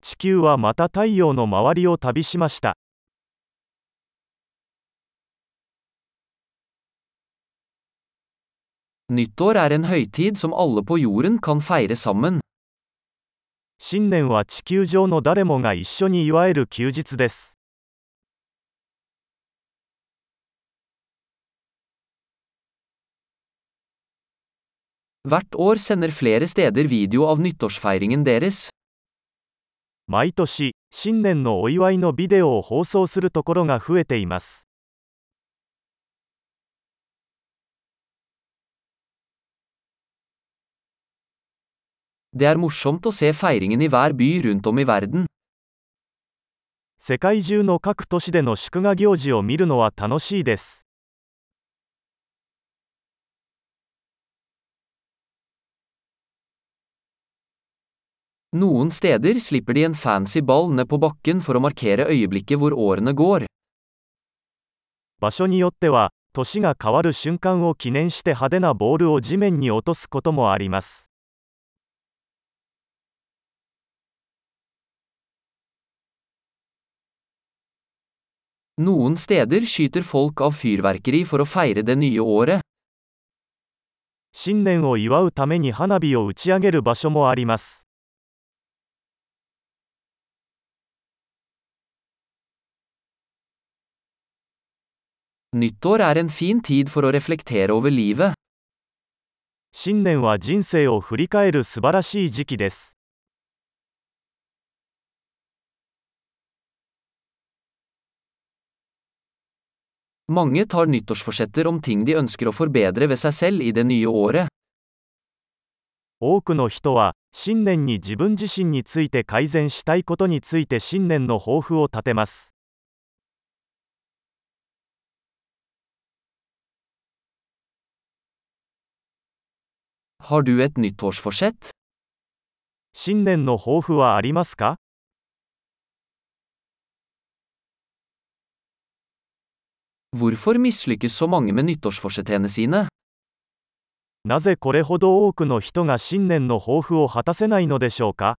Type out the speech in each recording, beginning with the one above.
地球はまた太陽の周りを旅しました。新年は地球上の誰もが一緒に祝える休日です。Hvert år sender flere steder video av nyttårsfeiringen deres. 毎年、新年のお祝いのビデオを放送するところが増えています。Det er morsomt å se feiringen i hver by rundt om i verden. 世界中の各都市での祝賀行事を見るのは楽しいです。Noen steder slipper de en fancy ball ned på bakken for å markere øyeblikket hvor årene går. 場所によっては、年が変わる瞬間を記念して派手なボールを地面に落とすこともあります。Noen steder skyter folk av fyrverkeri for å feire det nye året. 新年を祝うために花火を打ち上げる場所もあります。Nyttår er en fin tid for å reflektere over livet. 新年は人生を振り返る素晴らしい時期です。Mange tar nyttårsforsetter om ting de ønsker å forbedre ved seg selv i det nye året. 多くの人は、新年に自分自身について改善したいことについて新年の抱負を立てます。Har du et nyttårsforsett? 新年の抱負はありますか Hvorfor mislykkes så mange med nyttårsforsettene sine? なぜこれほど多くの人が新年の抱負を果たせないのでしょうか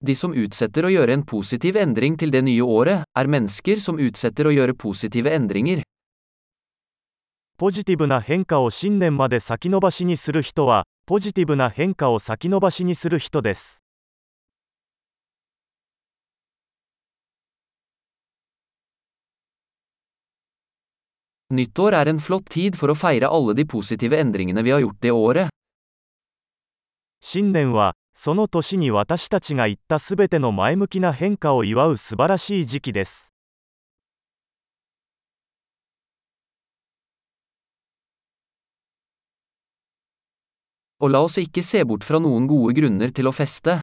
De som utsetter å gjøre en positiv endring til det nye året, er mennesker som utsetter å gjøre positive endringer. ポジティブな変化を新年まで先延ばしにする人は、ポジティブな変化を先延ばしにする人です。 Nyttår er en flott tid for å feire alle de positive endringene vi har gjort det året. 新年は、 その年に私たちが言ったすべての前向きな変化を祝う素晴らしい時期です。Og la oss ikke se bort fra noen gode grunner til å feste.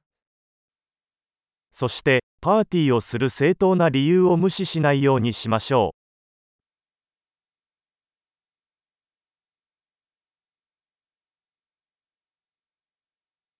そして、パーティーをする正当な理由を無視しないようにしましょう。